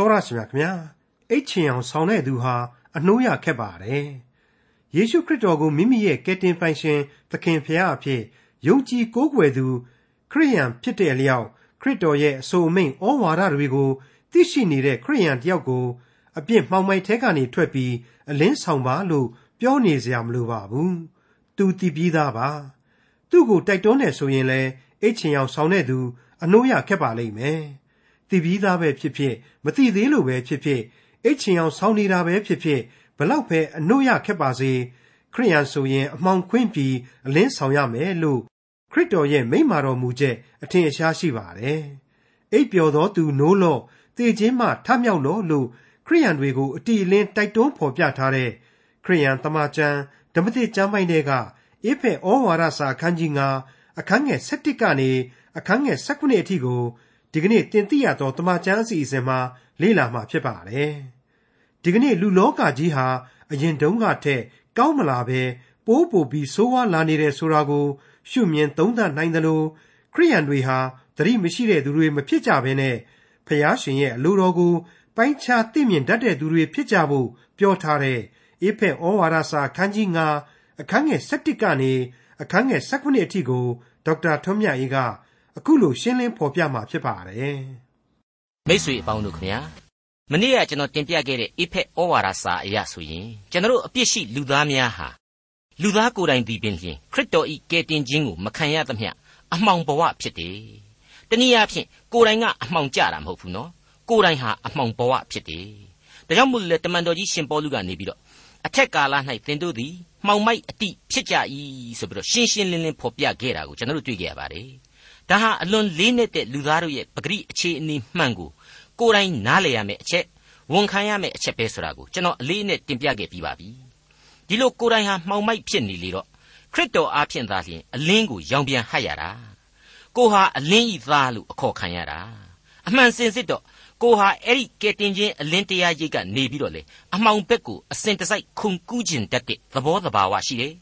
တောရရှိမြခင်ဗျာအိတ်ချင်အောင်ဆောင်တဲ့သူဟာအနှိုးရခက်ပါတယ်ယေရှုခရစ်တော်ကိုမိမိရဲ့ကယ်တင်ပိုင်ရှင်သခင်ဖရာအဖြစ်ယုံကြည်ကိုးကွယ်သူခရိယန်ဖြစ်တဲ့အလျောက်ခရစ်တော်ရဲ့အဆိုအမိန့်ဩဝါဒတွေကိုသိရှိနေတဲ့ခရိယန်တယောက်ကိုအပြစ်မှောင်မိုက်ထဲကနေထွက်ပြီးအလင်းဆောင်ပါလို့ပြောနေစရာမလိုပါဘူးသူတည်ပြီးသားပါသူ့ကိုတိုက်တွန်းနေဆိုရင်လည်းအိတ်ချင်အောင်ဆောင်တဲ့သူအနှိုးရခက်ပါလိမ့်မယ် တည်ပြီးသားပဲဖြစ်ဖြစ်မတည်သေးလို့ပဲဖြစ်ဖြစ်အိတ်ချင်အောင်ဆောင်းနေတာပဲဖြစ်ဖြစ်ဘလောက်ပဲအနှုတ်ရခက်ပါစေခရိယန်ဆိုရင်အမှောင်ခွင့်ပြီးအလင်းဆောင်ရမယ်လို့ခရစ်တော်ရဲ့မိန့်မာတော်မူချက်အထင်ရှားရှိပါတယ်အိပ်ပျော်သောသူနိုးလော့တေခြင်းမှထမြောက်လော့လို့ခရိယန်တွေကိုအတီအလင်းတိုက်တွန်းဖော်ပြထားတဲ့ခရိယန်တမန်ကျမ်းဓမ္မသစ်ကျမ်းပိုင်းတွေကအေဖက်ဩဝါဒစာအခန်းကြီး9အခန်းငယ်7ကနေအခန်းငယ်19အထိကို ဒီကနေ့တင်ပြရသောတမန်ကျမ်းအစီအစဉ်မှာလေ့လာမှာဖြစ်ပါတယ်။ဒီကနေ့လူလောကကြီးဟာအရင်တုန်းကထက်ကောင်းမလာဘဲပိုးပိုပြီးဆိုးဝါးလာနေတဲ့ဆိုတာကို ရှုမြင်သုံးသပ်နိုင်သလိုခရိယန်တွေဟာသတိမရှိတဲ့သူတွေမဖြစ်ကြဘဲနဲ့ဖျားရှင်ရဲ့အလိုတော်ကို ပိုင်းခြားသိမြင်တတ်တဲ့သူတွေဖြစ်ကြဖို့ပြောထားတဲ့အေဖက်ဩဝါဒစာအခန်းကြီး9အခန်းငယ်7ကနေအခန်းငယ်19အထိကိုဒေါက်တာထွန်းမြတ်အေးက အခုလိုရှင်းလင်းဖော်ပြมาဖြစ်ပါတယ်မိတ်ဆွေအပေါင်းတို့ခင်ဗျာမနေ့ကကျွန်တော်တင်ပြခဲ့တဲ့အေဖက်ဩဝါဒစာအရာဆိုရင်ကျွန်တော်အပြစ်ရှိလူသားများဟာလူသားကိုယ်တိုင်ဒီပင်ဖြင့်ခရစ်တော်ဤကယ်တင်ခြင်းကိုမခံရသမျှအမှောင်ဘဝဖြစ်တယ်။တနည်းအားဖြင့်ကိုယ်တိုင်ကအမှောင်ကြတာမဟုတ်ဘူးနော်။ကိုယ်တိုင်ဟာအမှောင်ဘဝဖြစ်တယ်။ဒါကြောင့်မို့လေတမန်တော်ကြီးရှင်ပေါလုကနေပြီးတော့အထက်ကာလ၌သင်တို့သည်မှောင်မိုက်အတိဖြစ်ကြ၏ဆိုပြီးတော့ရှင်းရှင်းလင်းလင်းဖော်ပြခဲ့တာကိုကျွန်တော်တို့တွေ့ကြရပါတယ်။ ဒါဟာအလွန်လေးနက်တဲ့လူသားတို့ရဲ့ပဂရိအခြေအနေမှန်ကိုကိုယ်တိုင်နားလည်ရမယ့်အချက်ဝန်ခံရမယ့်အချက်ပဲဆိုတာကိုကျွန်တော်အလေးနဲ့တင်ပြခဲ့ပြီးပါပြီဒီလိုကိုယ်တိုင်ဟာမှောင်မိုက်ဖြစ်နေလေတော့ခရစ်တော်အားဖြင့်သာလျှင်အလင်းကိုရောင်ပြန်ဟပ်ရတာကိုဟာအလင်းဤသားလို့အခေါ်ခံရတာအမှန်စင်စစ်တော့ကိုဟာအဲ့ဒီကဲတင်ချင်းအလင်းတရားရိတ်ကနေပြီးတော့လေအမှောင်ဘက်ကိုအစင်တစိုက်ခုန်ကူးခြင်းတတ်တဲ့သဘောတဘာဝရှိတယ်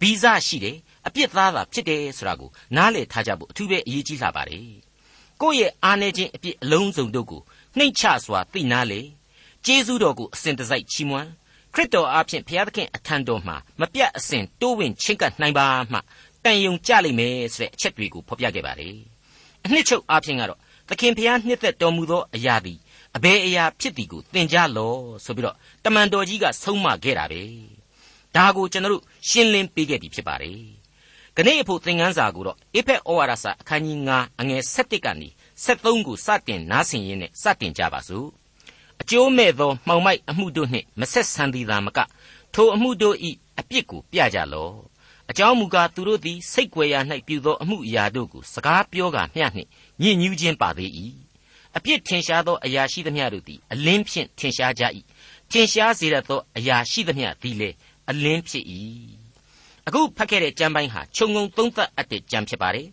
ဗီဇရှိတယ် အပြစ်သားသာဖြစ်တယ်ဆိုတာကိုနားလည်ထားကြဖို့အထူးပဲအရေးကြီးလာပါတယ်ကိုယ့်ရဲ့အားနေခြင်းအပြစ်အလုံးစုံတို့ကိုနှိမ့်ချစွာသိနာလေကျေးဇူးတော်ကိုအစဉ်တစိုက်ချီးမွမ်းခရစ်တော်အားဖြင့်ဘုရားသခင်အထံတော်မှာမပြတ်အစဉ်တိုးဝင်ချင့်ကပ်နိုင်ပါမှတန်ယုံကြလိမ့်မယ်ဆိုတဲ့အချက်တွေကိုဖော်ပြခဲ့ပါတယ်အနှစ်ချုပ်အားဖြင့်ကတော့သခင်ဘုရားနှစ်သက်တော်မူသောအရာသည်အဘယ်အရာဖြစ်သည်ကိုသင်ကြားလောဆိုပြီးတော့တမန်တော်ကြီးကဆုံးမခဲ့တာပဲဒါကိုကျွန်တော်တို့ရှင်းလင်းပေးခဲ့ပြီဖြစ်ပါတယ် ခနေ့အဖို့သင်ခန်းစာကိုတော့အေဖက်ဩဝါဒစာအခန်းကြီး9အငယ်7ကနေ73ကိုစတင်နားဆင်ရင်းနဲ့စတင်ကြပါစို့အကျိုးမဲ့သောမှောင်မိုက်အမှုတို့နှင့်မဆက်ဆံသည်သာမကထိုအမှုတို့၏အပြစ်ကိုပြကြလော့အကြောင်းမူကားသူတို့သည်စိတ်ွယ်ရာ၌ပြုသောအမှုအရာတို့ကိုစကားပြောကာမျှနှင့်ညစ်ညူးခြင်းပါသေး၏အပြစ်ထင်ရှားသောအရာရှိသမျှတို့သည်အလင်းဖြင့်ထင်ရှားကြ၏ထင်ရှားစေတတ်သောအရာရှိသမျှသည်လည်းအလင်းဖြစ်၏ အခုဖတ်ခဲ့တဲ့ကျမ်းပိုင်းဟာခြုံငုံသုံးသပ်အပ်တဲ့ကျမ်းဖြစ်ပါတယ်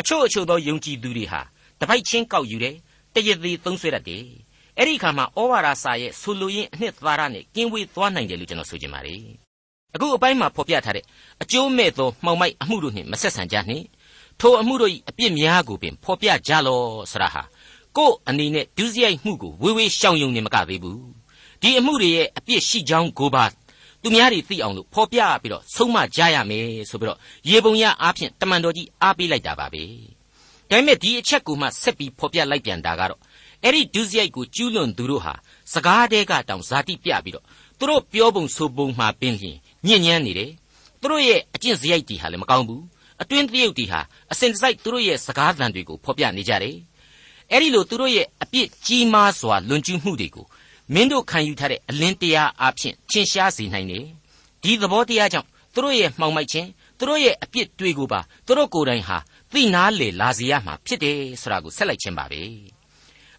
အချို့အချို့သောယုံကြည်သူတွေဟာတပိုက်ချင်းကောက်ယူတယ်တရသေးသုံးဆွဲတတ်တယ်အဲ့ဒီခါမှာဩဝါဒစာရဲ့ဆိုလိုရင်းအနှစ်သာရနဲ့ကင်းဝေးသွားနိုင်တယ်လို့ကျွန်တော်ဆိုချင်ပါတယ်အခုအပိုင်းမှာဖော်ပြထားတဲ့အကျိုးမဲ့သောမှောင်မိုက်အမှုတို့နှင့်မဆက်ဆံကြနှင့်ထိုအမှုတို့၏အပြစ်များကိုပင်ဖော်ပြကြလောဆရာဟာကို့အနေနဲ့ဒုစရိုက်မှုကိုဝေဝေးရှောင်ယုံနေမကသေးဘူးဒီအမှုတွေရဲ့အပြစ်ရှိကြောင်းကိုပါ သူများတွေသိအောင်လို့ဖော်ပြပြီးတော့ဆုံးမကြရမယ်ဆိုပြီးတော့ရေပုံရအားဖြင့်တမန်တော်ကြီးအားပေးလိုက်တာပါပဲဒါပေမဲ့ဒီအချက်ကိုမှဆက်ပြီးဖော်ပြလိုက်ပြန်တာကတော့အဲ့ဒီဒုစရိုက်ကိုကျူးလွန်သူတို့ဟာစကားတဲကတောင်ဇာတိပြပြီးတော့သူတို့ပြောပုံဆိုပုံမှာပင်လျင်ညဉ့်ညမ်းနေတယ်သူတို့ရဲ့အကျင့်စရိုက်တွေဟာလည်းမကောင်းဘူးအတွင်းတရုတ်တွေဟာအစဉ်တစိုက်သူတို့ရဲ့စကားသံတွေကိုဖော်ပြနေကြတယ်အဲ့ဒီလိုသူတို့ရဲ့အပြစ်ကြီးမားစွာလွန်ကျူးမှုတွေကို မင်းတို့ခံယူထားတဲ့အလင်းတရားအဖြစ်ထင်ရှားစေနိုင်တယ်ဒီသဘောတရားကြောင့်သူတို့ရဲ့မှောင်မိုက်ခြင်းသူတို့ရဲ့အပြစ်တွေကိုပါသူတို့ကိုယ်တိုင်ဟာသိနာလေလာစေရမှာဖြစ်တယ်ဆိုတာကိုဆက်လိုက်ခြင်းပါပဲ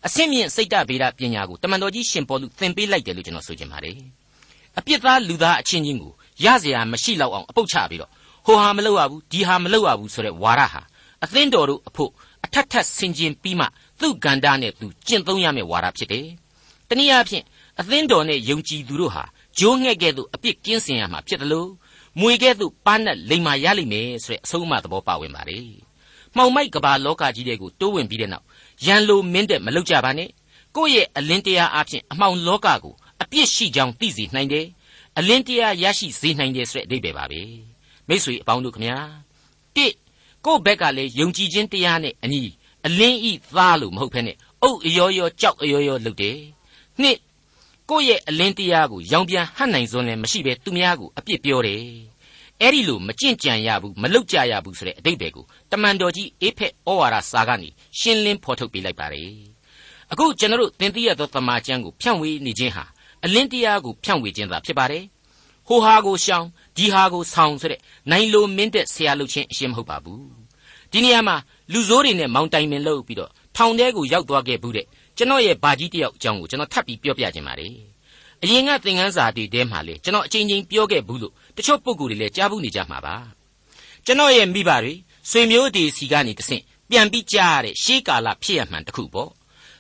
အဆင့်မြင့်စိတ်တဗေဒပညာကိုတမန်တော်ကြီးရှင်ပေါလုသင်ပေးလိုက်တယ်လို့ကျွန်တော်ဆိုချင်ပါတယ်အပြစ်သားလူသားအချင်းချင်းကိုရเสียမရှိလောက်အောင်အပုတ်ချပြီးတော့ဟိုဟာမလုပ်ရဘူးဒီဟာမလုပ်ရဘူးဆိုတဲ့ဝါဒဟာအသင်းတော်တို့အဖို့အထက်ထက်ဆင်ခြင်ပြီးမှသူ့ကန္တာနဲ့သူကျင့်သုံးရမယ့်ဝါဒဖြစ်တယ် တနည်းအားဖြင့်အသင်းတော်နဲ့ယုံကြည်သူတို့ဟာဂျိုးငှဲ့ကဲ့သို့အပြစ်ကင်းစင်ရမှာဖြစ်တယ်လို့မွေကဲ့သို့ပန်းနဲ့လိမ်မာရလိမ့်မယ်ဆိုတဲ့အဆုံးအမသဘောပါဝင်ပါတယ်။မှောင်မိုက်ကဘာလောကကြီးတွေကိုတိုးဝင်ပြီးတဲ့နောက်ရန်လိုမင်းတဲ့မလောက်ကြပါနဲ့ခကိုယ့်ရဲ့အလင်းတရားအဖြစ်အမှောင်လောကကိုအပြစ်ရှိကြောင်းသိစေနိုင်တယ်အလင်းတရားရရှိစေနိုင်တယ်ဆိုတဲ့အဓိပ္ပာယ်ပါပဲမိ쇠အပေါင်းတို့ခမညာတိကိုယ့်ဘက်ကလည်းယုံကြည်ခြင်းတရားနဲ့အညီအလင်းဤသားလို့မဟုတ်ဖ ೇನೆ အုတ်အယောယောကြောက်အယောယောလုပ်တယ် နှစ်ကိုယ့်ရဲ့အလင်းတရားကိုရောင်ပြန်ဟတ်နိုင်စွန်းလည်းမရှိပဲသူများကိုအပြစ်ပြောတယ်အဲ့ဒီလိုမကြင့်ကြံရဘူးမလောက်ကြရဘူးဆိုတဲ့အတိတ်တွေကိုတမန်တော်ကြီးအေဖက်ဩဝါဒစာကနေရှင်းလင်းဖော်ထုတ်ပေးလိုက်ပါတယ်အခုကျွန်တော်တို့သင်သိရသောတမန်ကျမ်းကိုဖြန့်ဝေနေခြင်းဟာအလင်းတရားကိုဖြန့်ဝေခြင်းသာဖြစ်ပါတယ်ဟိုဟာကိုရှောင်ဒီဟာကိုဆောင်ဆိုတဲ့နိုင်လိုမင်းတဲ့ဆရာလုပ်ခြင်းအရှင်းမဟုတ်ပါဘူးဒီနေရာမှာလူဆိုးတွေနဲ့မောင်တိုင်ပင်လုပ်ပြီးတော့ထောင်ထဲကိုရောက်သွားခဲ့ဘူးတဲ့ ကျွန်တော်ရဲ့ဘာကြီးတယောက်အကြောင်းကိုကျွန်တော်ထပ်ပြီးပြောပြခြင်းပါတယ်အရင်ကသင်ခန်းစာတွေထဲမှာလေကျွန်တော်အချိန်ချင်းပြောခဲ့ဘူးလို့တချို့ပုံကိုယ်တွေလည်းကြားဘူးနေကြမှာပါကျွန်တော်ရဲ့မိဘတွေဆွေမျိုးတွေစီကနေတဆင့်ပြန်ပြီးကြားရတဲ့ရှေးကာလဖြစ်ရမှန်တစ်ခုပေါ့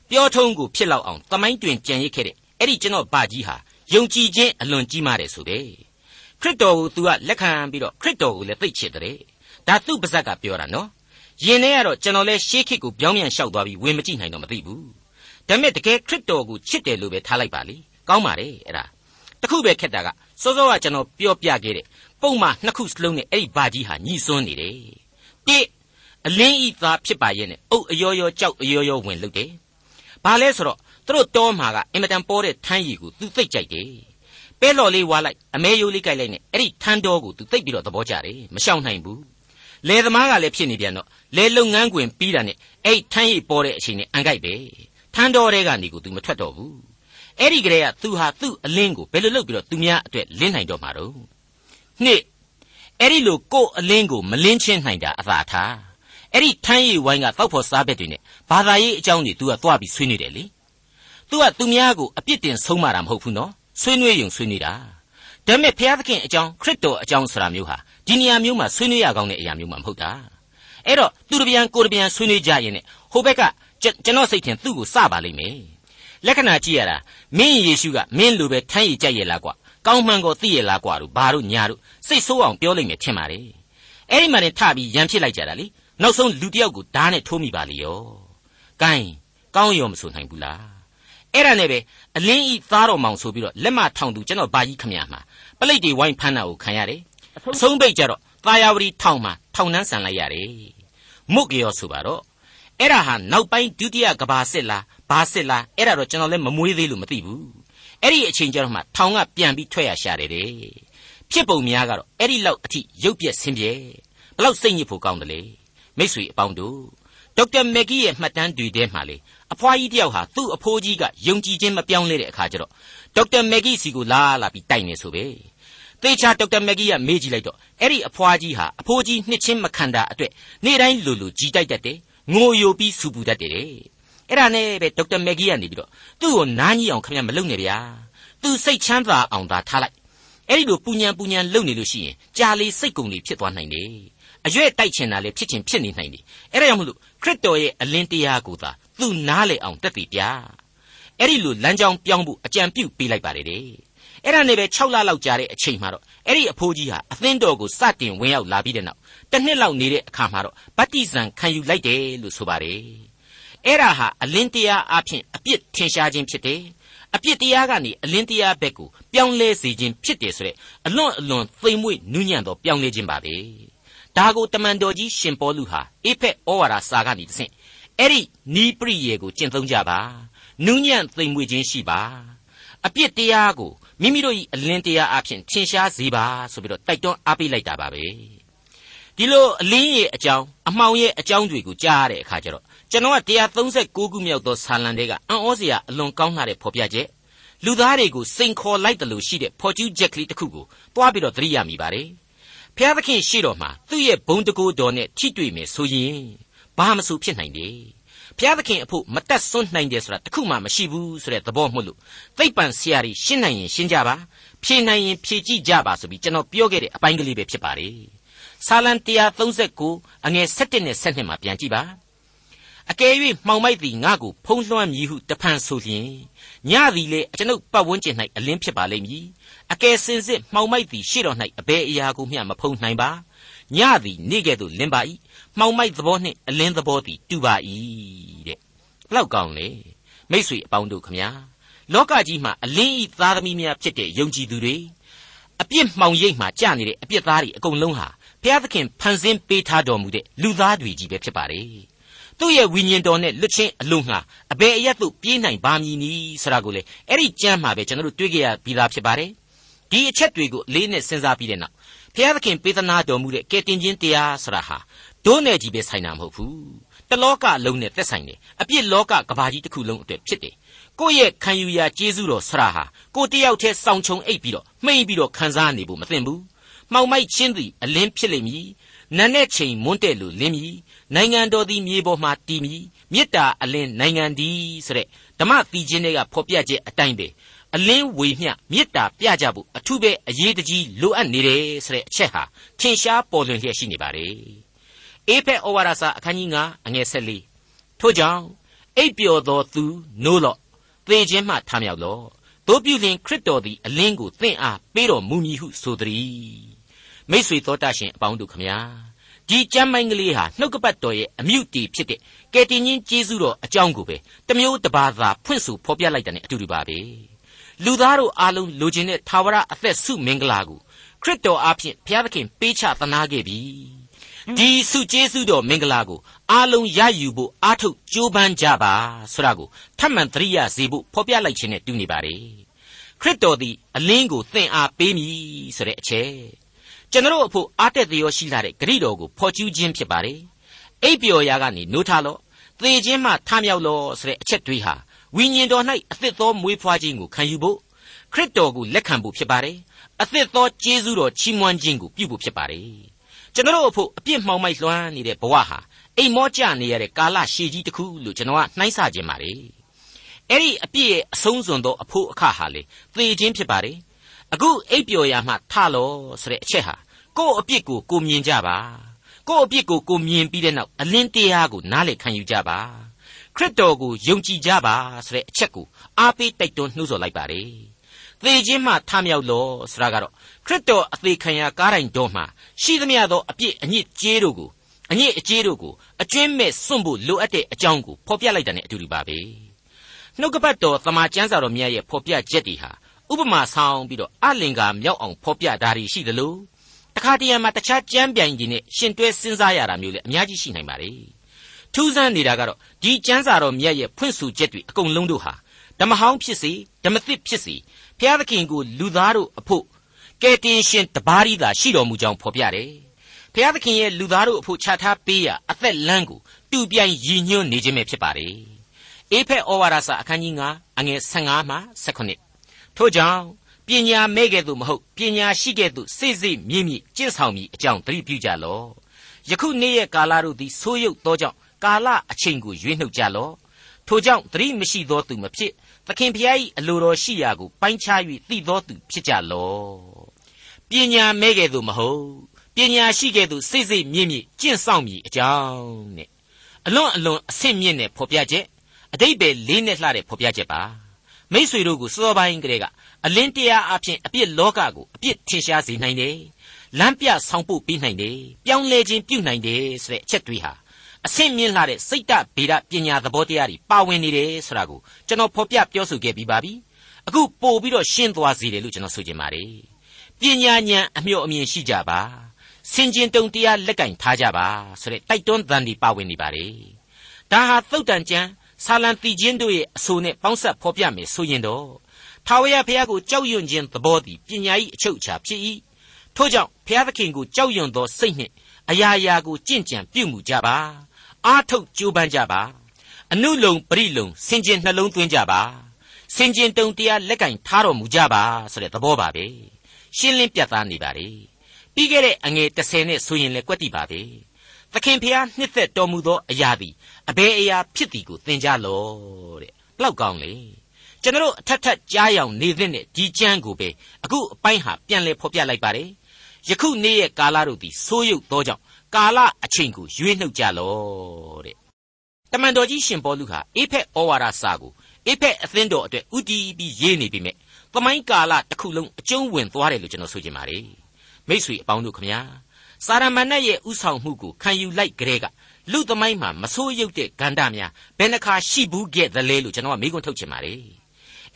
ပြောထုံးကိုဖြစ်လောက်အောင်သမိုင်းတွင်ကြံရစ်ခဲ့တဲ့အဲ့ဒီကျွန်တော်ဘာကြီးဟာယုံကြည်ခြင်းအလွန်ကြီးမားတယ်ဆိုပဲခရစ်တော်ကို तू ကလက်ခံပြီးတော့ခရစ်တော်ကိုလည်းသိချစ်တဲ့ဒါသူ့ပါဇက်ကပြောတာနော်ယင်ထဲကတော့ကျွန်တော်လဲရှေးခေတ်ကိုပြောင်းပြန်လျှောက်သွားပြီးဝင်မကြည့်နိုင်တော့မသိဘူး ဒါပေမဲ့တကယ်ခရစ်တော်ကိုချစ်တယ်လို့ပဲထားလိုက်ပါလေကောင်းပါတယ်အဲ့ဒါတခုပဲခက်တာကစောစောကကျွန်တော်ပြောပြခဲ့တဲ့ပုံမှန်နှစ်ခုစလုံးနဲ့အဲ့ဒီဘာကြီးဟာညီစွန်းနေတယ်တိအလင်းဤသားဖြစ်ပါရဲ့နဲ့အုတ်အယောယောကြောက်အယောယောဝင်လုတယ်ဘာလဲဆိုတော့သူတို့တောမှာကအင်မတန်ပေါ်တဲ့ထမ်းရည်ကိုသူသိကြိုက်တယ်ပဲလော်လေးဝါလိုက်အမဲယိုးလေးကြိုက်လိုက်နဲ့အဲ့ဒီထမ်းတော်ကိုသူသိပြီးတော့သဘောကျတယ်မရှောင်နိုင်ဘူးလယ်သမားကလည်းဖြစ်နေပြန်တော့လယ်လုပ်ငန်းခွင်ပြီးတာနဲ့အဲ့ထမ်းရည်ပေါ်တဲ့အချိန်နဲ့အန်ကြိုက်ပဲ ထမ်းတော်တဲ့ကနေကိုသူမထွက်တော့ဘူးအဲ့ဒီကလေးကသူဟာသူ့အလင်းကိုဘယ်လိုလုပ်ပြီးတော့သူများအတွက်လင်းနိုင်တော့မှာတော့နှစ်အဲ့ဒီလိုကို့အလင်းကိုမလင်းချင်းနိုင်တာအသာထားအဲ့ဒီထမ်းရည်ဝိုင်းကတောက်ဖို့စားဘက်တွေနဲ့ဘာသာရေးအကြောင်းတွေ तू ကသွားပြီးဆွေးနွေးတယ်လေ။ तू ကသူများကိုအပြစ်တင်ဆုံးမတာမဟုတ်ဘူးနော်။ဆွေးနွေးရင်ဆွေးနွေးတာ။ဒါပေမဲ့ဘုရားသခင်အကြောင်းခရစ်တော်အကြောင်းဆိုတာမျိုးဟာဒီနေရာမျိုးမှာဆွေးနွေးရကောင်းတဲ့အရာမျိုးမှမဟုတ်တာ။အဲ့တော့သူတပြန်ကိုတပြန်ဆွေးနွေးကြရင်နဲ့ဟိုဘက်က ကျွန်တော်စိတ်ထင်သူ့ကိုစပါလိမ့်မယ်။လက္ခဏာကြည့်ရတာမင်းယေရှုကမင်းလိုပဲထမ်းရည်ကြိုက်ရလားကွာ။ကောင်းမှန်ကိုသိရလားကွာတို့ဘာတို့ညာတို့စိတ်ဆိုးအောင်ပြောလိမ့်မယ်ထင်ပါလေ။အဲ့ဒီမှာတင်ထပြီးရန်ဖြစ်လိုက်ကြတာလေ။နောက်ဆုံးလူတယောက်ကိုဓာတ်နဲ့ထိုးမိပါလေရော။ကိုင်းကောင်းရောမဆိုနိုင်ဘူးလားအဲ့ဒါနဲ့ပဲအလင်းဤသားတော်မောင်ဆိုပြီးတော့လက်မထောင်သူကျွန်တော်ဘာကြီးခမရမှာပလိတ်တွေဝိုင်းဖမ်းတာကိုခံရတယ်အဆုံးပိတ်ကြတော့သာယာဝတီထောင်မှာထောင်နှန်းဆန်လိုက်ရတယ်မုတ်ကြောဆိုပါတော့ အဲ့ဒါဟာနောက်ပိုင်းဒုတိယကဘာစစ်လားဘာစစ်လားအဲ့ဒါတော့ကျွန်တော်လည်းမမွေးသေးလို့မသိဘူးအဲ့ဒီအချိန်ကျတော့မှထောင်ကပြန်ပြီးထွက်ရရှာတယ်တဲ့ဖြစ်ပုံများကတော့အဲ့ဒီလောက်အထိရုပ်ပြက်ဆင်းပြဲဘလောက်စိတ်ညစ်ဖို့ကောင်းတယ်လေမိတ်ဆွေအပေါင်းတို့ဒေါက်တာမက်ဂီရဲ့မှတ်တမ်းတွေထဲမှာလေအဖွားကြီးတယောက်ဟာသူ့အဖိုးကြီးကယုံကြည်ခြင်းမပြောင်းလဲတဲ့အခါကျတော့ဒေါက်တာမက်ဂီစီကိုလာလာပြီးတိုက်နေဆိုပဲသေချာဒေါက်တာမက်ဂီကမေးကြည့်လိုက်တော့အဲ့ဒီအဖွားကြီးဟာအဖိုးကြီးနှစ်ချင်းမခံတာအတွက်နေ့တိုင်းလူလူကြီးတိုက်တတ်တယ် ငိုယိုပြီးစူပူတတ်တယ်အဲ့ဒါနဲ့ပဲဒေါက်တာမက်ဂီကနေပြီးတော့သူ့ကိုနားကြီးအောင်ခင်ဗျမလုပ်နဲ့ဗျာသူစိတ်ချမ်းသာအောင်သာထားလိုက်အဲ့ဒီလိုပူညံပူညံလုပ်နေလို့ရှိရင်ကြာလေစိတ်ကုန်လေဖြစ်သွားနိုင်တယ်အရွက်တိုက်ချင်တာလေဖြစ်ချင်ဖြစ်နေနိုင်တယ်အဲ့ဒါကြောင့်မလို့ခရစ်တော်ရဲ့အလင်းတရားကိုသာသူနားလေအောင်တက်တည်ပြအဲ့ဒီလိုလမ်းကြောင်းပြောင်းဖို့အကြံပြုပေးလိုက်ပါတယ်တဲ့ အဲ့ဒါနဲ့ပဲ6လလောက်ကြာတဲ့အချိန်မှာတော့အဲ့ဒီအဖိုးကြီးဟာအသင်းတော်ကိုစတင်ဝင်ရောက်လာပြီးတဲ့နောက်တစ်နှစ်လောက်နေတဲ့အခါမှာတော့ဗတ္တိဇံခံယူလိုက်တယ်လို့ဆိုပါတယ်အဲ့ဒါဟာအလင်းတရားအဖြစ်အပြစ်ထင်ရှားခြင်းဖြစ်တယ်အပြစ်တရားကနေအလင်းတရားဘက်ကိုပြောင်းလဲစေခြင်းဖြစ်တယ်ဆိုတဲ့အလွန်အလွန်သိမ်မွေ့နူးညံ့သောပြောင်းလဲခြင်းပါပဲဒါကိုတမန်တော်ကြီးရှင်ပေါလုဟာအေဖက်ဩဝါဒစာကနေတဆင့်အဲ့ဒီနီးပရိယေကိုကျင့်သုံးကြပါနူးညံ့သိမ်မွေ့ခြင်းရှိပါအပြစ်တရားကို မိမိတို့၏အလင်းတရားအဖြစ်ထင်ရှားစေပါဆိုပြီးတော့တိုက်တွန်းအားပေးလိုက်တာပါပဲဒီလိုအလင်းရဲ့အကြောင်းအမှောင်ရဲ့အကြောင်းတွေကိုကြားရတဲ့အခါကျတော့ကျွန်တော်က136ခုမြောက်သောဆာလံတွေကအံ့ဩစရာအလွန်ကောင်းလာတဲ့ဖော်ပြချက်လူသားတွေကိုစိန်ခေါ်လိုက်တယ်လို့ရှိတဲ့ဖော်ကျူးချက်ကလေးတစ်ခုကိုတွားပြီးတော့သတိရမိပါတယ်ဖျားသခင်ရှိတော်မှာသူ့ရဲ့ဘုံတကူတော်နဲ့ထိတွေ့မယ်ဆိုရင်ဘာမှမဆိုဖြစ်နိုင်တယ် ဖျားသခင်အဖို့မတက်ဆွန်းနိုင်တယ်ဆိုတာတခုမှမရှိဘူးဆိုတဲ့သဘောမှလို့သိပ္ပံဆရာကြီးရှင်းနိုင်ရင်ရှင်းကြပါဖြေနိုင်ရင်ဖြေကြည့်ကြပါဆိုပြီးကျွန်တော်ပြောခဲ့တဲ့အပိုင်းကလေးပဲဖြစ်ပါတယ်ဆာလံ139အငယ်7နဲ့7မှာပြန်ကြည့်ပါအကယ်၍မှောင်မိုက်သည်ငါ့ကိုဖုံးလွှမ်းမည်ဟုတဖန်ဆိုလျင်ညသည်လေကျွန်ုပ်ပတ်ဝန်းကျင်၌အလင်းဖြစ်ပါလိမ့်မည်အကယ်စင်စစ်မှောင်မိုက်သည်ရှေ့တော်၌အဘယ်အရာကိုမျှမဖုံးနိုင်ပါညသည်နေ့ကဲ့သို့လင်းပါ၏ မှောင်မိုက်သဘောနှင့်အလင်းသဘောသည်တူပါ၏တဲ့ဘလောက်ကောင်းလဲမိษွေအပေါင်းတို့ခမညာလောကကြီးမှာအလင်းဤသားသမီးများဖြစ်တဲ့ယုံကြည်သူတွေအပြစ်မှောင်ရိပ်မှာကြာနေတဲ့အပြစ်သားတွေအကုန်လုံးဟာဘုရားသခင်ဖန်ဆင်းပေးထားတော်မူတဲ့လူသားတွေကြီးပဲဖြစ်ပါတယ်သူ့ရဲ့ဝိညာဉ်တော်နဲ့လွတ်ချင်းအလုံးငှာအဘယ်အရက်သို့ပြေးနိုင်ပါမည်နည်းဆိုတာကိုလေအဲ့ဒီကြမ်းမှာပဲကျွန်တော်တို့တွေ့ကြရပြီးသားဖြစ်ပါတယ်ဒီအချက်တွေကိုအလေးနဲ့စဉ်းစားပြီးတဲ့နောက်ဘုရားသခင်ပေးသနာတော်မူတဲ့ကယ်တင်ခြင်းတရားဆိုတာဟာ ဒိုးနဲ့ကြီးပဲဆိုင်တာမဟုတ်ဘူးတလောကလုံးနဲ့သက်ဆိုင်တယ်အပြစ်လောကကဘာကြီးတစ်ခုလုံးအတွက်ဖြစ်တယ်ကိုယ့်ရဲ့ခံယူရာကျေးဇူးတော်ဆရာဟာကိုတယောက်တည်းစောင့်ချုံအိပ်ပြီးတော့မှိန်ပြီးတော့ခံစားနေဖို့မသင့်ဘူးမှောင်မိုက်ချင်းသည်အလင်းဖြစ်လိမ့်မည်နတ်နဲ့ချိန်မွန်းတဲ့လူလင်းမည်နိုင်ငံတော်သည်မြေပေါ်မှာတည်မည်မေတ္တာအလင်းနိုင်ငံသည်ဆိုတဲ့ဓမ္မတီချင်းတွေကဖော်ပြချက်အတိုင်းပဲအလင်းဝေမျှမေတ္တာပြကြဖို့အထူးပဲအရေးတကြီးလိုအပ်နေတယ်ဆိုတဲ့အချက်ဟာထင်ရှားပေါ်လွင်လျက်ရှိနေပါတယ် အေဖက်ဩဝါဒစာအခန်းကြီး9အငယ်14ထို့ကြောင့်အိပ်ပျော်သောသူနိုးလော့သေခြင်းမှထမြောက်လော့တို့ပြုလင်ခရစ်တော်သည်အလင်းကိုသင်အားပေးတော်မူမည်ဟုဆိုသည်မိษွေတော်တတ်ရှင်အပေါင်းတို့ခမညာဒီကျမ်းမိုင်းကလေးဟာနှုတ်ကပတ်တော်ရဲ့အမြုပ်တီဖြစ်တဲ့ကယ်တင်ရှင်ကျေးဇူးတော်အကြောင်းကိုပဲတမျိုးတပါးသာဖွင့်ဆိုဖော်ပြလိုက်တဲ့အတူတူပါပဲလူသားတို့အားလုံးလိုချင်တဲ့သာဝရအသက်ဆုမင်္ဂလာကိုခရစ်တော်အားဖြင့်ဘုရားသခင်ပေးချသနာခဲ့ပြီ ဒီဆုကျေးဇူးတော်မင်္ဂလာကိုအားလုံးရယူဖို့အားထုတ်ကြိုးပမ်းကြပါဆိုတာကိုထပ်မံသတိရစေဖို့ဖော်ပြလိုက်ခြင်းနဲ့တူနေပါတယ်ခရစ်တော်သည်အလင်းကိုသင်အားပေးမည်ဆိုတဲ့အချက်ကျွန်တော်အဖို့အားတက်သရောရှိလာတဲ့ဂရိတော်ကိုဖော်ကျူးခြင်းဖြစ်ပါတယ်အိပ်ပျော်ရာကနေနိုးထလော့သေခြင်းမှထမြောက်လော့ဆိုတဲ့အချက်တွေဟာဝိညာဉ်တော်၌အသစ်သောမွေးဖွားခြင်းကိုခံယူဖို့ခရစ်တော်ကိုလက်ခံဖို့ဖြစ်ပါတယ်အသစ်သောကျေးဇူးတော်ချီးမွမ်းခြင်းကိုပြုဖို့ဖြစ်ပါတယ် ကျွန်တော်အဖို့အပြစ်မှောင်မိုက်လွှမ်းနေတဲ့ဘဝဟာအိမ်မောကြနေရတဲ့ကာလရှည်ကြီးတစ်ခုလို့ကျွန်တော်ကနှိုင်းဆခြင်းပါတယ်အဲ့ဒီအပြစ်ရဲ့အဆုံးစွန်သောအဖို့အခါဟာလေသေခြင်းဖြစ်ပါတယ်အခုအိပ်ပျော်ရာမှထလောဆိုတဲ့အချက်ဟာကိုယ့်အပြစ်ကိုကိုမြင်ကြပါကိုယ့်အပြစ်ကိုကိုမြင်ပြီးတဲ့နောက်အလင်းတရားကိုနားလည်ခံယူကြပါခရစ်တော်ကိုယုံကြည်ကြပါဆိုတဲ့အချက်ကိုအားပေးတိုက်တွန်းနှိုးဆော်လိုက်ပါတယ် သေခြင်းမှထမြောက်လောဆိုတာကတော့ခရစ်တော်အသေးခံရကားတိုင်းတော်မှာရှိသမျှသောအပြစ်အညစ်ကြေးတို့ကိုအညစ်အကြေးတို့ကိုအကျွင်းမဲ့စွန့်ဖို့လိုအပ်တဲ့အကြောင်းကိုဖော်ပြလိုက်တာ ਨੇ အတူတူပါပဲနှုတ်ကပတ်တော်သမာကျမ်းစာတော်မြတ်ရဲ့ဖော်ပြချက်တွေဟာဥပမာဆောင်ပြီးတော့အလင်္ကာမြောက်အောင်ဖော်ပြတာတွေရှိသလိုတခါတရံမှာတခြားကြမ်းပြိုင်ကြီးနဲ့ရှင်တွဲစဉ်းစားရတာမျိုးလည်းအများကြီးရှိနိုင်ပါလေထူးဆန်းနေတာကတော့ဒီကျမ်းစာတော်မြတ်ရဲ့ဖွင့်ဆိုချက်တွေအကုန်လုံးတို့ဟာဓမ္မဟောင်းဖြစ်စေဓမ္မသစ်ဖြစ်စေ ဘုရားသခင်ကိုလူသားတို့အဖို့ကယ်တင်ရှင်တပါးရီသာရှိတော်မူကြောင်းဖော်ပြတယ်ဘုရားသခင်ရဲ့လူသားတို့အဖို့ချထားပေးရာအသက်လမ်းကိုတူပြိုင်ရည်ညွှန်းနေခြင်းပဲဖြစ်ပါတယ်အေဖက်ဩဝါဒစာအခန်းကြီး9အငယ်15မှ18ထို့ကြောင့်ပညာမဲ့ကဲ့သို့မဟုတ်ပညာရှိကဲ့သို့စိတ်စိတ်မြင့်မြင့်ကျင့်ဆောင်မိအကြောင်းသတိပြုကြလော့ယခုနေ့ရဲ့ကာလတို့သည်ဆိုးရုပ်သောကြောင့်ကာလအချိန်ကိုရွေးနှုတ်ကြလော့ထိုကြောင့်သတိမရှိသောသူမဖြစ် သခင်ဖျား၏အလိုတော်ရှိရာကိုပိုင်းခြား၍သိသောသူဖြစ်ကြလော့ပညာမဲ့ကဲ့သို့မဟုတ်ပညာရှိကဲ့သို့စိတ်စိတ်မြင့်မြင့်ကျင့်ဆောင်မိအကြောင်းနဲ့အလွန်အလွန်အဆင့်မြင့်တဲ့ဖော်ပြချက်အတိတ်ပဲလေးနဲ့လှတဲ့ဖော်ပြချက်ပါမိษွေတို့ကိုစောပိုင်းကလေးကအလင်းတရားအဖြစ်အပြစ်လောကကိုအပြစ်ထင်ရှားစေနိုင်တယ်လမ်းပြဆောင်ပို့ပေးနိုင်တယ်ပြောင်းလဲခြင်းပြုနိုင်တယ်ဆိုတဲ့အချက်တွေဟာ အဆင့်မြင့်လာတဲ့စိတ်တဗေဒပညာသဘောတရားတွေပါဝင်နေတယ်ဆိုတာကိုကျွန်တော်ဖော်ပြပြောဆိုခဲ့ပြီးပါပြီအခုပို့ပြီးတော့ရှင်းသွားစေတယ်လို့ကျွန်တော်ဆိုချင်ပါတယ်ပညာဉာဏ်အမျှော်အမြင်ရှိကြပါစင်ကျင်တုံတရားလက်ကင်ထားကြပါဆိုတဲ့တိုက်တွန်းသံတွေပါဝင်နေပါတယ်ဒါဟာသုတ်တန်ကျမ်းဆာလံတီချင်းတို့ရဲ့အဆိုနဲ့ပေါင်းဆက်ဖော်ပြမယ်ဆိုရင်တော့ထာဝရဘုရားကိုကြောက်ရွံ့ခြင်းသဘောသည်ပညာ၏အချုပ်အခြာဖြစ်၏ထို့ကြောင့်ဘုရားသခင်ကိုကြောက်ရွံ့သောစိတ်နှင့်အရာရာကိုကြင့်ကြံပြုမှုကြပါ အားထုတ်ကြိုးပမ်းကြပါအနုလုံပရိလုံစင်ကျင်နှလုံးသွင်းကြပါစင်ကျင်တုံတရားလက်ကင်ထားတော်မူကြပါဆိုတဲ့သဘောပါပဲရှင်းလင်းပြသနေပါလေပြီးခဲ့တဲ့အငယ်30နဲ့ဆိုရင်လည်းကွက်တိပါပဲသခင်ဖျားနှစ်သက်တော်မူသောအရာသည်အဘယ်အရာဖြစ်သည်ကိုသင်ကြလော့တဲ့ဘလောက်ကောင်းလေကျွန်တော်အထက်ထက်ကြားရောင်နေသင့်တဲ့ဒီကျမ်းကိုပဲအခုအပိုင်းဟာပြန်လည်ဖော်ပြလိုက်ပါတယ်ယခုနေ့ရဲ့ကာလတို့သည်ဆိုးရုပ်သောကြောင့် ကာလအချိန်ကိုရွေးနှုတ်ကြလော့တဲ့တမန်တော်ကြီးရှင်ပေါလုဟာအေဖက်ဩဝါဒစာကိုအေဖက်အသင်းတော်အတွက်ဥတီးပြီးရေးနေပြီမြဲသမိုင်းကာလတစ်ခုလုံးအကျုံးဝင်သွားတယ်လို့ကျွန်တော်ဆိုချင်ပါတယ်မိษွေအပေါင်းတို့ခမညာစာရမဏေရဲ့ဥဆောင်မှုကိုခံယူလိုက်ကြတဲ့ကလူသမိုင်းမှာမဆိုးရုပ်တဲ့ဂန္ဓများဘယ်နှခါရှိဘူးခဲ့သလဲလို့ကျွန်တော်ကမေးခွန်းထုတ်ချင်ပါတယ်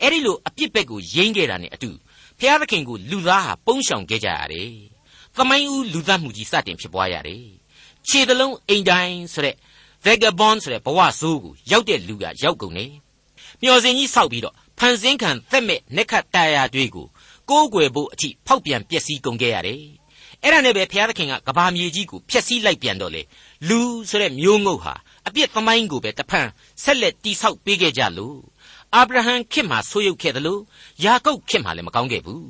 အဲ့ဒီလိုအပြစ်ဘက်ကိုယိမ့်ခဲ့တာနဲ့အတူဖျားသခင်ကိုလူသားဟာပုံရှောင်ခဲ့ကြရတယ် သမိုင်းဦးလူသားမှုကြီးစတင်ဖြစ်ပွားရတယ်ခြေတလုံးအိမ်တိုင်းဆိုတဲ့ vagabond ဆိုတဲ့ဘဝဆိုးကိုရောက်တဲ့လူကရောက်ကုန်နေမျော်စင်ကြီးဆောက်ပြီးတော့ဖန်ဆင်းခံသက်မဲ့နှက်ခတ်တာယာတွေကိုကိုးကွယ်ဖို့အထိဖောက်ပြန်ပျက်စီးကုန်ခဲ့ရတယ်အဲ့ဒါနဲ့ပဲဘုရားသခင်ကကဘာမြေကြီးကိုဖျက်ဆီးလိုက်ပြန်တော့လေလူဆိုတဲ့မျိုးငုတ်ဟာအပြစ်သမိုင်းကိုပဲတဖန်ဆက်လက်တိဆောက်ပေးခဲ့ကြလို့အာဗြဟံခေတ်မှာဆိုးရုပ်ခဲ့တယ်လို့ယာကုပ်ခေတ်မှာလည်းမကောင်းခဲ့ဘူး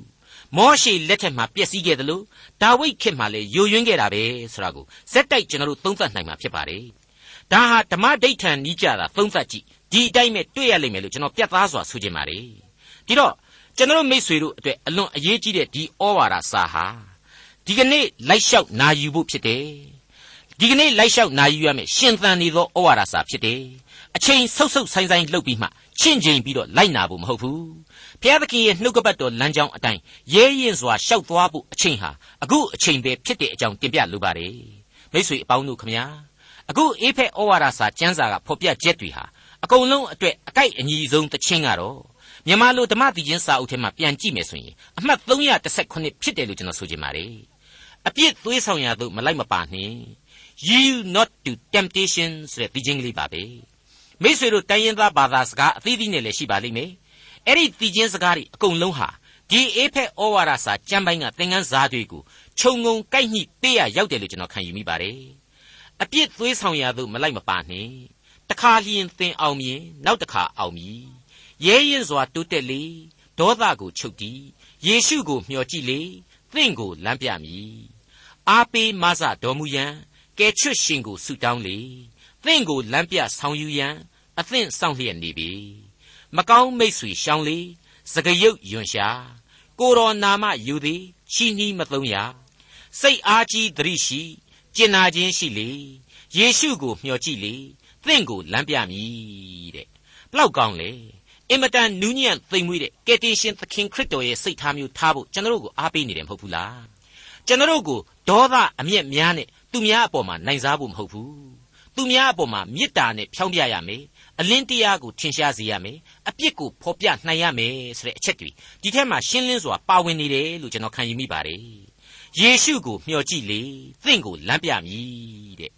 မောရှေလက်ထက်မှာပျက်စီးခဲ့တယ်လို့ဒါဝိဒ်ခေတ်မှာလည်းယိုယွင်းခဲ့တာပဲဆိုတာကိုဇက်တိုက်ကျွန်တော်တို့သုံးသပ်နိုင်မှာဖြစ်ပါတယ်ဒါဟာဓမ္မဒိဋ္ဌံနီးကြတာသုံးသပ်ကြည့်ဒီအတိုင်းပဲတွေ့ရလိမ့်မယ်လို့ကျွန်တော်ပြတ်သားစွာဆိုချင်ပါတယ်ဒီတော့ကျွန်တော်မိษွေတို့အတွက်အလွန်အရေးကြီးတဲ့ဒီဩဝါဒစာဟာဒီကနေ့လိုက်လျှောက်နာယူဖို့ဖြစ်တယ်ဒီကနေ့လိုက်လျှောက်နာယူရမယ်ရှင်သန်နေသောဩဝါဒစာဖြစ်တယ်အချိန်ဆုပ်ဆုပ်ဆိုင်ဆိုင်လှုပ်ပြီးမှချင့်ချိန်ပြီးတော့လိုက်နာဖို့မဟုတ်ဘူး ဘုရားသခင်ရဲ့နှုတ်ကပတ်တော်လမ်းကြောင်းအတိုင်းရဲရင်စွာရှောက်သွားဖို့အချိန်ဟာအခုအချိန်ပဲဖြစ်တဲ့အကြောင်းတင်ပြလိုပါတယ်မိษွေအပေါင်းတို့ခမညာအခုအေဖက်ဩဝါဒစာကျမ်းစာကဖော်ပြချက်တွေဟာအကုန်လုံးအတွက်အကိုက်အညီဆုံးတခြင်းကတော့မြန်မာလိုဓမ္မတိချင်းစာအုပ်ထဲမှာပြန်ကြည့်မယ်ဆိုရင်အမှတ်318ဖြစ်တယ်လို့ကျွန်တော်ဆိုချင်ပါတယ်အပြစ်သွေးဆောင်ရသို့မလိုက်မပါနှင့် yield not to temptation ဆိုတဲ့ဒီချင်းကလေးပါပဲမိษွေတို့တိုင်းရင်းသားဘာသာစကားအသီးသီးနဲ့လည်းရှိပါလိမ့်မယ် အဲ့ဒီဒီချင်းစကားတွေအကုန်လုံးဟာဒီအေဖက်ဩဝါဒစာကျမ်းပိုင်းကသင်ခန်းစာတွေကိုခြုံငုံကိုက်ညှိပေးရရောက်တယ်လို့ကျွန်တော်ခံယူမိပါတယ်အပြစ်သွေးဆောင်ရသို့မလိုက်မပါနှင့်တခါလျင်သင်အောင်မြင်နောက်တခါအောင်မြည်ရဲရင်စွာတိုးတက်လေဒေါသကိုချုပ်တီးယေရှုကိုမျှော်ကြည့်လေသင်ကိုလမ်းပြမည်အားပေးမဆတော်မူရန်ကယ်ချွတ်ရှင်ကိုဆုတောင်းလေသင်ကိုလမ်းပြဆောင်ယူရန်အသင့်ဆောင်လျက်နေပြီ မကောင်းမိတ်ဆွေရှောင်းလေစကရုပ်ယွန်ရှာကိုတော်နာမယူသည်ချီနှီးမသုံးရစိတ်အားကြီးသတိရှိကျင်နာခြင်းရှိလေယေရှုကိုမျှော်ကြည့်လေသင်ကိုလမ်းပြမည်တဲ့ဘလောက်ကောင်းလဲအင်မတန်နူးညံ့သိမ်မွေ့တဲ့ကယ်တင်ရှင်သခင်ခရစ်တော်ရဲ့စိတ်ထားမျိုးထားဖို့ကျွန်တော်တို့ကိုအားပေးနေတယ်မဟုတ်ဘူးလားကျွန်တော်တို့ကိုဒေါသအမျက်များနဲ့သူများအပေါ်မှာနိုင်စားဖို့မဟုတ်ဘူးသူများအပေါ်မှာမေတ္တာနဲ့ဖြောင်းပြရမယ် အလင်းတရားကိုထင်ရှားစေရမယ်အပြစ်ကိုဖော်ပြနိုင်ရမယ်ဆိုတဲ့အချက်တွေဒီထဲမှာရှင်းလင်းစွာပါဝင်နေတယ်လို့ကျွန်တော်ခံယူမိပါတယ်ယေရှုကိုမျှော်ကြည့်လေသင်ကိုလမ်းပြမည်တဲ့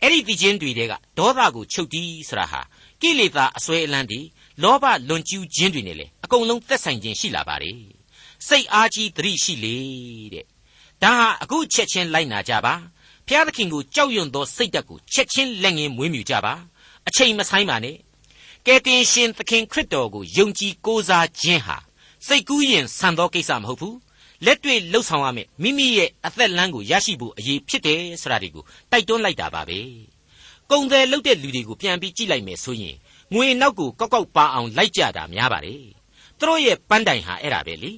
အဲ့ဒီဒီချင်းတွေတဲကဒေါသကိုချုပ်တီးဆိုတာဟာကိလေသာအစွဲအလန်းတွေလောဘလွန်ကျူးခြင်းတွေနဲ့လေအကုန်လုံးသက်ဆိုင်ခြင်းရှိလာပါတယ်စိတ်အားကြီးသတိရှိလေတဲ့ဒါဟာအခုချက်ချင်းလိုက်နာကြပါဖျားသခင်ကိုကြောက်ရွံ့သောစိတ်ဓာတ်ကိုချက်ချင်းလက်ငင်းမွေးမြူကြပါ အချိန်မဆိုင်ပါနဲ့ကယ်တင်ရှင်သခင်ခရစ်တော်ကိုယုံကြည်ကိုးစားခြင်းဟာစိတ်ကူးရင်ဆန်သောကိစ္စမဟုတ်ဘူးလက်တွေ့လှုပ်ဆောင်ရမယ်မိမိရဲ့အသက်လမ်းကိုရရှိဖို့အရေးဖြစ်တယ်ဆိုတာဒီကိုတိုက်တွန်းလိုက်တာပါပဲကုံတယ်လှုပ်တဲ့လူတွေကိုပြန်ပြီးကြည့်လိုက်မယ်ဆိုရင်ငွေနောက်ကိုကောက်ကောက်ပါအောင်လိုက်ကြတာများပါတယ်သူတို့ရဲ့ပန်းတိုင်ဟာအဲ့ဒါပဲလေ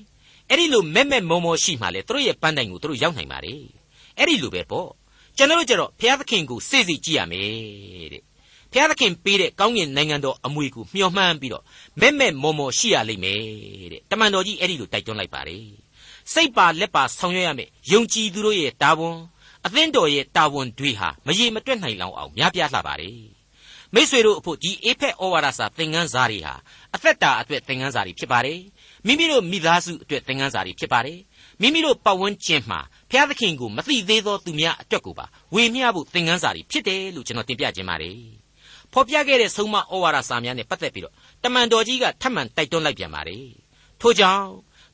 အဲ့ဒီလိုမဲ့မဲ့မောမောရှိမှလေသူတို့ရဲ့ပန်းတိုင်ကိုသူတို့ရောက်နိုင်ပါတယ်အဲ့ဒီလိုပဲပေါ့ကျွန်တော်တို့ကြတော့ဘုရားသခင်ကိုစိတ်စိတ်ကြည့်ရမယ်တဲ့ ဘုရားသခင်ပေးတဲ့ကောင်းကင်နိုင်ငံတော်အမွေကိုမျှော်မှန်းပြီးတော့မဲ့မဲ့မောမောရှိရလိမ့်မယ်တဲ့တမန်တော်ကြီးအဲ့ဒီလိုတိုက်တွန်းလိုက်ပါတယ်စိတ်ပါလက်ပါဆောင်ရွက်ရမယ်ယုံကြည်သူတို့ရဲ့တာဝန်အသင်းတော်ရဲ့တာဝန်တွေဟာမရေမတွက်နိုင်လောက်အောင်များပြားလှပါတယ်မိษွေတို့အဖို့ဒီအေဖက်ဩဝါဒစာသင်ခန်းစာတွေဟာအသက်တာအတွက်သင်ခန်းစာတွေဖြစ်ပါတယ်မိမိတို့မိသားစုအတွက်သင်ခန်းစာတွေဖြစ်ပါတယ်မိမိတို့ပတ်ဝန်းကျင်မှာဘုရားသခင်ကိုမသိသေးသောသူများအတွက်ကိုပါဝေမျှဖို့သင်ခန်းစာတွေဖြစ်တယ်လို့ကျွန်တော်တင်ပြခြင်းပါတယ် ဖော်ပြခဲ့တဲ့ဆုံးမဩဝါဒစာများနဲ့ပတ်သက်ပြီးတော့တမန်တော်ကြီးကထပ်မံတိုက်တွန်းလိုက်ပြန်ပါတယ်ထို့ကြောင့်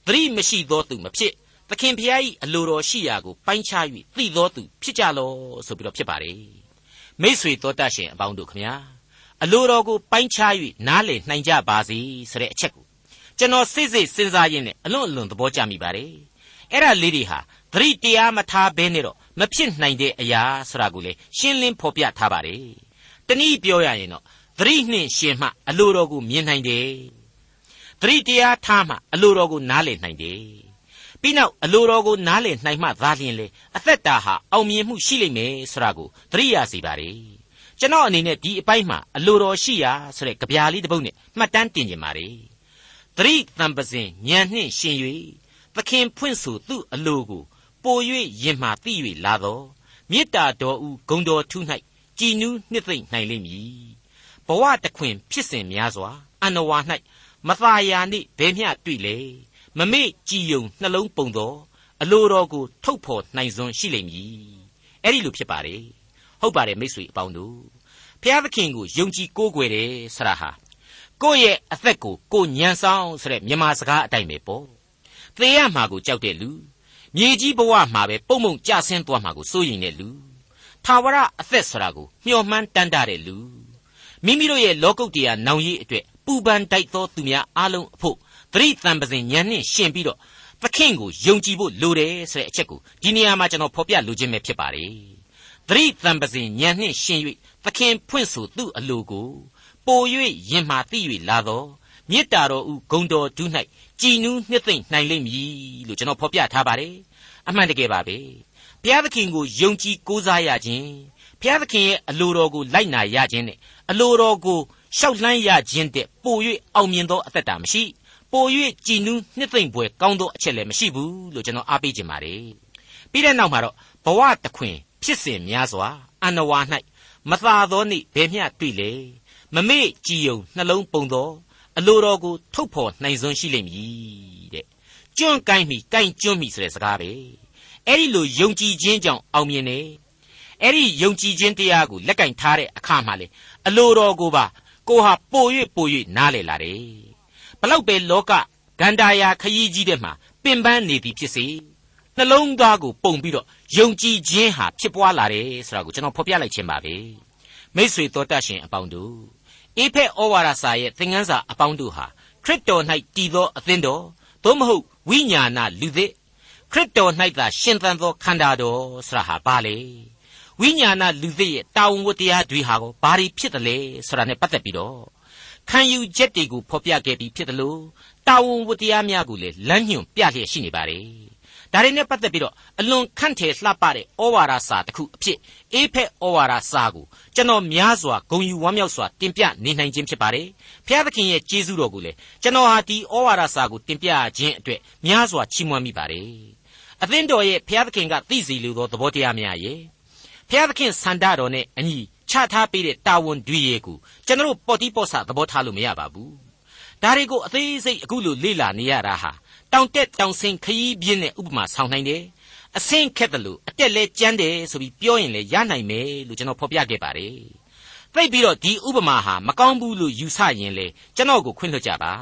သတိမရှိသောသူမဖြစ်သခင်ဖျား၏အလိုတော်ရှိရာကိုပိုင်းခြား၍သိသောသူဖြစ်ကြလောဆိုပြီးတော့ဖြစ်ပါတယ်မိษွေတော်တတ်ရှင်အပေါင်းတို့ခမညာအလိုတော်ကိုပိုင်းခြား၍နားလည်နိုင်ကြပါစေဆိုတဲ့အချက်ကိုကျွန်တော်စိတ်စိတ်စဉ်းစားရင်းနဲ့အလွန်အလွန်သဘောကျမိပါတယ်အဲ့ဒါလေးတွေဟာသတိတရားမထားဘဲနဲ့တော့မဖြစ်နိုင်တဲ့အရာဆိုတာကိုလေရှင်းလင်းဖော်ပြထားပါတယ် တနည်းပြောရရင်တော့သတိနှင့်ရှင်မှအလိုတော်ကိုမြင်နိုင်တယ်သတိတရားထားမှအလိုတော်ကိုနားလည်နိုင်တယ်ပြီးနောက်အလိုတော်ကိုနားလည်နိုင်မှသာလျှင်လေအသက်တာဟာအောင်မြင်မှုရှိလိမ့်မယ်ဆိုတာကိုသတိရစေပါ रे ကျွန်တော်အနေနဲ့ဒီအပိုင်းမှာအလိုတော်ရှိရာဆိုတဲ့ကြပြားလေးတစ်ပုဒ်နဲ့မှတ်တမ်းတင်ကြပါ रे သတိတံပစဉ်ညံနှင့်ရှင်၍သခင်ဖွင့်ဆိုသူ့အလိုကိုပို၍ယင်မှသိ၍လာသောမေတ္တာတော်ဦးဂုံတော်ထု၌ ကြကြည်နူးနှစ်သိမ့်နိုင်လိမ့်မည်ဘဝတခွင်ဖြစ်စဉ်များစွာအန္နဝါ၌မသာယာနှင့်ဘယ်မျှတွေ့လေမမေ့ကြည်ယုံနှလုံးပုံသောအလိုတော်ကိုထုတ်ဖော်နိုင်စွမ်းရှိလိမ့်မည်အဲ့ဒီလိုဖြစ်ပါတယ်ဟုတ်ပါတယ်မိတ်ဆွေအပေါင်းတို့ဖျားသခင်ကိုယုံကြည်ကိုးကွယ်တယ်ဆရာဟာကိုယ့်ရဲ့အသက်ကိုကိုညံဆောင်ဆိုတဲ့မြန်မာစကားအတိုင်းပဲပေါ့သေရမှာကိုကြောက်တဲ့လူမြေကြီးဘဝမှာပဲပုံမုံကြဆင်းသွားမှာကိုစိုးရိမ်တဲ့လူ ထာဝရအသက်ဆိုတာကိုမျှော်မှန်းတမ်းတတဲ့လူမိမိတို့ရဲ့လောကုတ်တရားနောင်ရည်အတွက်ပူပန်တိုက်သောသူများအလုံးအဖို့သတိတံပစဉ်ညံနှင့်ရှင်ပြီးတော့သခင်ကိုယုံကြည်ဖို့လိုတယ်ဆိုတဲ့အချက်ကိုဒီနေရာမှာကျွန်တော်ဖော်ပြလိုခြင်းပဲဖြစ်ပါတယ်သတိတံပစဉ်ညံနှင့်ရှင်၍သခင်ဖွင့်ဆိုသူ့အလိုကိုပို၍ရင်မာသိ၍လာသောမေတ္တာတော်ဥဂုံတော်ဒု၌ကြည်နူးနှစ်သိမ့်နိုင်လိမ့်မည်လို့ကျွန်တော်ဖော်ပြထားပါတယ်အမှန်တကယ်ပါပဲ ဘုရားသခင်ကိုယုံကြည်ကိုးစားရခြင်းဘုရားသခင်ရဲ့အလိုတော်ကိုလိုက်နာရခြင်းနဲ့အလိုတော်ကိုရှောက်လှမ်းရခြင်းတဲ့ပို၍အောင်မြင်သောအသက်တာမရှိပို၍ကြည်နူးနှစ်သိမ့်ပွဲကောင်းသောအချက်လည်းမရှိဘူးလို့ကျွန်တော်အားပေးခြင်းပါတယ်ပြီးတဲ့နောက်မှာတော့ဘဝတခွင်ဖြစ်စဉ်များစွာအန္နဝါ၌မသာသောနေ့ဘယ်မျှတွေ့လေမမေ့ကြည်ယုံနှလုံးပုံသောအလိုတော်ကိုထုတ်ဖော်နိုင်စွမ်းရှိလိမ့်မည်တဲ့ကျွန့်ကိုင်းမိကိုင်းကျွန့်မိဆိုတဲ့စကားပဲ အဲ့ဒီလိုယုံကြည်ခြင်းကြောင့်အောင်မြင်တယ်အဲ့ဒီယုံကြည်ခြင်းတရားကိုလက်ကင်ထားတဲ့အခါမှာလေအလိုတော်ကိုပါကိုဟာပို၍ပို၍နားလေလာတယ်ဘလောက်ပဲလောကဂန္ဓာယာခရီးကြီးတဲ့မှာပင်ပန်းနေသည်ဖြစ်စေနှလုံးသားကိုပုံပြီးတော့ယုံကြည်ခြင်းဟာဖြစ်ပွားလာတယ်ဆိုတာကိုကျွန်တော်ဖော်ပြလိုက်ခြင်းပါပဲမိษွေတော်တတ်ရှင်အပေါင်းတို့အေဖက်ဩဝါဒစာရဲ့သင်ခန်းစာအပေါင်းတို့ဟာခရစ်တော်၌တည်သောအသင်းတော်သို့မဟုတ်ဝိညာဏလူသစ် ခရစ်တော်၌သာရှင်သန်သောခန္ဓာတော်ဆရာဟာပါလေဝိညာဏလူသစ်ရဲ့တာဝန်ဝတ္တရားတွေဟာကိုဘာတွေဖြစ်တယ်လဲဆိုတာနဲ့ပတ်သက်ပြီးတော့ခံယူချက်တွေကိုဖော်ပြခဲ့ပြီးဖြစ်တယ်လို့တာဝန်ဝတ္တရားများကိုလည်းလမ်းညွှန်ပြလျက်ရှိနေပါတယ်ဒါတွေနဲ့ပတ်သက်ပြီးတော့အလွန်ခန့်ထည်လှပတဲ့ဩဝါဒစာတစ်ခုအဖြစ်အေးဖက်ဩဝါဒစာကိုကျွန်တော်များစွာဂုဏ်ယူဝမ်းမြောက်စွာတင်ပြနေနိုင်ခြင်းဖြစ်ပါတယ်။ဖျားသခင်ရဲ့ကျေးဇူးတော်ကိုလည်းကျွန်တော်ဟာဒီဩဝါဒစာကိုတင်ပြခြင်းအတွက်များစွာချီးမွမ်းမိပါတယ်။ အသင်းတော်ရဲ့ဖျားသခင်ကသိစီလိုသောသဘောတရားများရဲ့ဖျားသခင်စန္ဒတော်နဲ့အညီချထားပေးတဲ့တာဝန်တွေရဲ့ကိုကျွန်တော်ပေါ်တိပေါ်ဆသဘောထားလို့မရပါဘူး။ဒါတွေကိုအသေးစိတ်အခုလိုလေ့လာနေရတာဟာတောင်တက်တောင်ဆင်းခရီးပြင်းတဲ့ဥပမာဆောင်နိုင်တယ်အဆင့်ခက်တယ်လို့အတက်လဲကြမ်းတယ်ဆိုပြီးပြောရင်လည်းရနိုင်မယ်လို့ကျွန်တော်ဖော်ပြခဲ့ပါတယ်သိပြီးတော့ဒီဥပမာဟာမကောင်းဘူးလို့ယူဆရင်လေကျွန်တော်ကိုခွင့်လွှတ်ကြပါ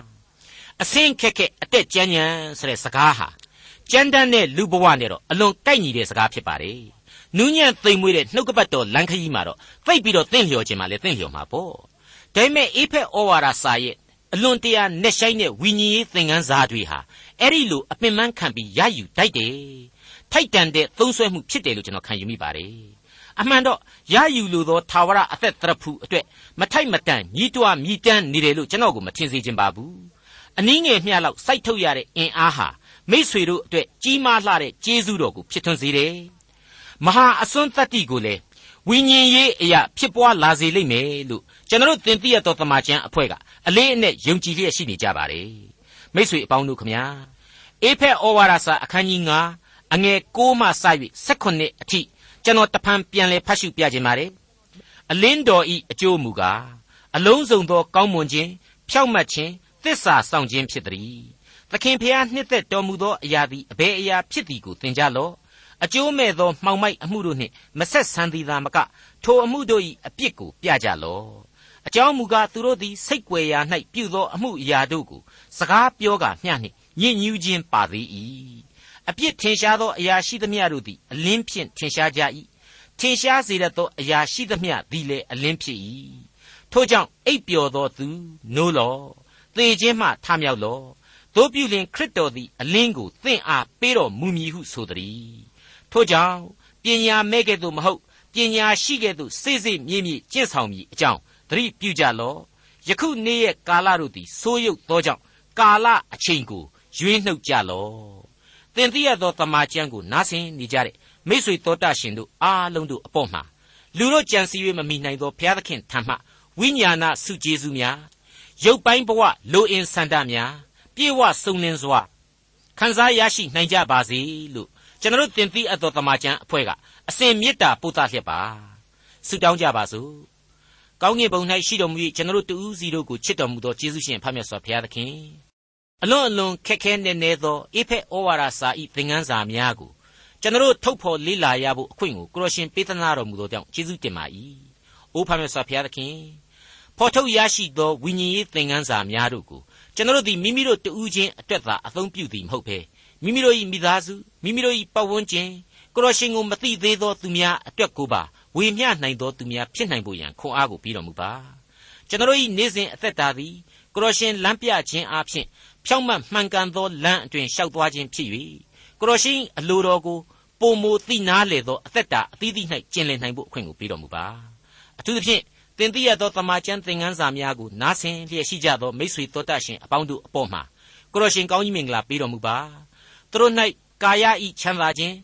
အဆင့်ခက်ခက်အတက်ကြမ်းကြမ်းဆိုတဲ့စကားဟာ ကြမ်းတမ်းတဲ့လူဘဝနဲ့တော့အလွန်ကိုက်ညီတဲ့စကားဖြစ်ပါတယ်နူးညံ့သိမ်မွေးတဲ့နှုတ်ကပတ်တော်လမ်းခရီးမှာတော့သိပြီးတော့သင့်လျော်ခြင်းမှာလည်းသင့်လျော်မှာပေါ့ဒါပေမဲ့အေဖက်ဩဝါဒစာရဲ့အလွန်တရာနဲ့ဆိုင်တဲ့ဝိညာဉ်ရေးသင်ခန်းစာတွေဟာအဲ့ဒီလိုအပင်ပန်းခံပြီးရယူတိုက်တယ်ထိုက်တန်တဲ့သုံးဆွဲမှုဖြစ်တယ်လို့ကျွန်တော်ခံယူမိပါတယ်အမှန်တော့ရယူလိုသောသာဝရအသက်တရဖူအတွက်မထိုက်မတန်ညီးတွားမြည်တမ်းနေတယ်လို့ကျွန်တော်ကိုမထင်စေချင်ပါဘူး အနည်းငယ်မျှလောက်စိုက်ထုတ်ရတဲ့အင်အားဟာမိษွေတို့အတွက်ကြီးမားလှတဲ့ကျေးဇူးတော်ကိုဖြစ်ထွန်းစေတယ်မဟာအစွန်းတတ္တိကိုလည်းဝိညာဉ်ရေးအရာဖြစ်ပွားလာစေလိမ့်မယ်လို့ကျွန်တော်သင်သိရသောတမန်ကျန်အဖွဲ့ကအလေးအနက်ယုံကြည်လျက်ရှိနေကြပါတယ်မိษွေအပေါင်းတို့ခမညာအေဖက်ဩဝါဒစာအခန်းကြီး9အငယ်6မှစ၍18အထိကျွန်တော်တဖန်ပြန်လည်ဖတ်ရှုပြခြင်းပါတယ်အလင်းတော်ဤအကျိုးမူကားအလုံးစုံသောကောင်းမွန်ခြင်းဖြောက်မတ်ခြင်း သစ္စာဆောင်ခြင်းဖြစ်သည်သခင်ဖျားနှစ်သက်တော်မူသောအရာသည်အဘယ်အရာဖြစ်သည်ကိုသင်ကြလော့အကျိုးမဲ့သောမှောင်မိုက်အမှုတို့နှင့်မဆက်ဆံသည်သာမကထိုအမှုတို့၏အပြစ်ကိုပြကြလော့အကြောင်းမူကားသူတို့သည်စိတ်ွယ်ရာ၌ပြုသောအမှုအရာတို့ကိုစကားပြောကာမျှနှင့်ညစ်ညူးခြင်းပါသေး၏အပြစ်ထင်ရှားသောအရာရှိသမျှတို့သည်အလင်းဖြင့်ထင်ရှားကြ၏ထင်ရှားစေတတ်သောအရာရှိသမျှသည်လည်းအလင်းဖြစ်၏ထို့ကြောင့်အိပ်ပျော်သောသူနိုးလော သေခြင်းမှထမြောက်လောတို့ပြုလင်ခရစ်တော်သည်အလင်းကိုသင်အားပေးတော်မူမည်ဟုဆိုသည်ထို့ကြောင့်ပညာမဲ့ကဲ့သို့မဟုတ်ပညာရှိကဲ့သို့စိစိမြင့်မြင့်ကျင့်ဆောင်မည်အကြောင်းသတိပြုကြလော့ယခုနေ့ရဲ့ကာလတို့သည်ဆိုးရုပ်သောကြောင့်ကာလအချိန်ကိုရွေးနှုတ်ကြလော့သင်သိရသောတမန်ကျမ်းကိုနားဆင်နေကြတဲ့မိษွေတော်တတ်ရှင်တို့အားလုံးတို့အပေါ်မှာလူတို့ကြံစည်၍မမိနိုင်သောဘုရားသခင်ထံမှဝိညာဏစုကျေးဇူးများ ရုပ်ပိုင်းဘဝလိုအင်ဆန္ဒများပြေဝစုံလင်စွာခံစားရရှိနိုင်ကြပါစေလို့ကျွန်တော်တင်သိအပ်သောတမန်ကျမ်းအဖွဲ့ကအစဉ်မေတ္တာပို့သလျက်ပါဆုတောင်းကြပါစို့ကောင်းကင်ဘုံ၌ရှိတော်မူ၍ကျွန်တော်တို့တူးစီတို့ကိုချစ်တော်မူသောယေရှုရှင်ဖခင်ဆောဘုရားသခင်အလွန်အလွန်ခက်ခဲနေနေသောအေဖက်ဩဝါဒစာဤသင်ခန်းစာများကိုကျွန်တော်တို့ထုတ်ဖော်လေ့လာရဖို့အခွင့်ကိုကိုရရှင်ပေးသနာတော်မူသောကြောင့်ယေရှုတင်ပါ၏။အိုးဖခင်ဆောဘုရားသခင် ဖော်ထုတ်ရရှိသောဝိညာဉ်ရေးသင်ခန်းစာများတို့ကိုကျွန်တော်တို့သည်မိမိတို့တူးချင်းအတွက်သာအသုံးပြုသည်မဟုတ်ဘဲမိမိတို့၏မိသားစုမိမိတို့၏ပတ်ဝန်းကျင်ကိုရရှင်ကိုမသိသေးသောသူများအတွက်ကိုပါဝေမျှနိုင်သောသူများဖြစ်နိုင်ဖို့ရန်ခွန်အားကိုပြီးတော်မူပါကျွန်တော်၏နေ့စဉ်အသက်တာသည်ကိုရရှင်လမ်းပြခြင်းအပြင်ဖြောင့်မတ်မှန်ကန်သောလမ်းအတွင်လျှောက်သွားခြင်းဖြစ်၍ကိုရရှင်အလိုတော်ကိုပုံမူသိနာလေသောအသက်တာအသီးသီး၌ကျင်လည်နိုင်ဖို့အခွင့်ကိုပေးတော်မူပါအထူးသဖြင့် သင်သိရသောတမန်ကျမ်းသင်ခန်းစာများကိုနားဆင်လျက်ရှိကြသောမိတ်ဆွေတော်တတ်ရှင်အပေါင်းတို့အပေါ်မှာကိုရရှင်ကောင်းကြီးမင်္ဂလာပေးတော်မူပါသူတို့၌ကာယဤချမ်းသာခြင်း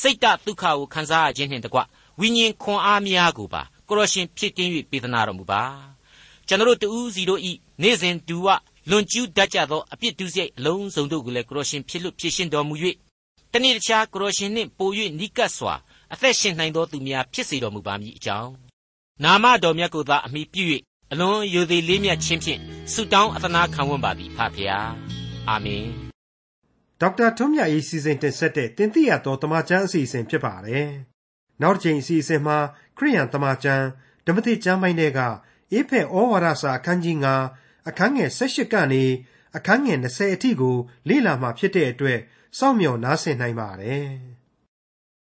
စိတ်တဒုက္ခကိုခံစားရခြင်းနှင့်တကွဝိညာဉ်ခွန်အားများကိုပါကိုရရှင်ဖြစ်တင်း၍ပေးသနာတော်မူပါကျွန်တော်တို့တူးစီတို့ဤနေ့စဉ်ဒူဝလွန်ကျူးတတ်ကြသောအပြစ်ဒုစရိုက်အလုံးစုံတို့ကိုလည်းကိုရရှင်ဖြစ်လို့ဖြစ်ရှင်းတော်မူ၍တနေ့တခြားကိုရရှင်နှင့်ပို၍နိကတ်စွာအသက်ရှင်နိုင်သောသူများဖြစ်စေတော်မူပါမည်အကြောင်း နာမတော်မြတ်ကိုသာအမိပြု၍အလွန်ယိုသေးလေးမြတ်ခြင်းဖြင့်ဆုတောင်းအသနာခံဝန်ပါသည်ဖဖျားအာမင်ဒေါက်တာထွန်းမြတ်ရေးစီစဉ်တင်ဆက်တဲ့တင်ပြရသောတမချန်းအစီအစဉ်ဖြစ်ပါတယ်နောက်တစ်ချိန်အစီအစဉ်မှာခရိယန်တမချန်းဓမ္မတိကျမ်းပိုင်းတွေကအေဖက်ဩဝါဒစာအခန်းကြီး9အခန်းငယ်18ကနေအခန်းငယ်20အထိကိုလေ့လာမှဖြစ်တဲ့အတွက်စောင့်မျှော်နားဆင်နိုင်ပါတယ်။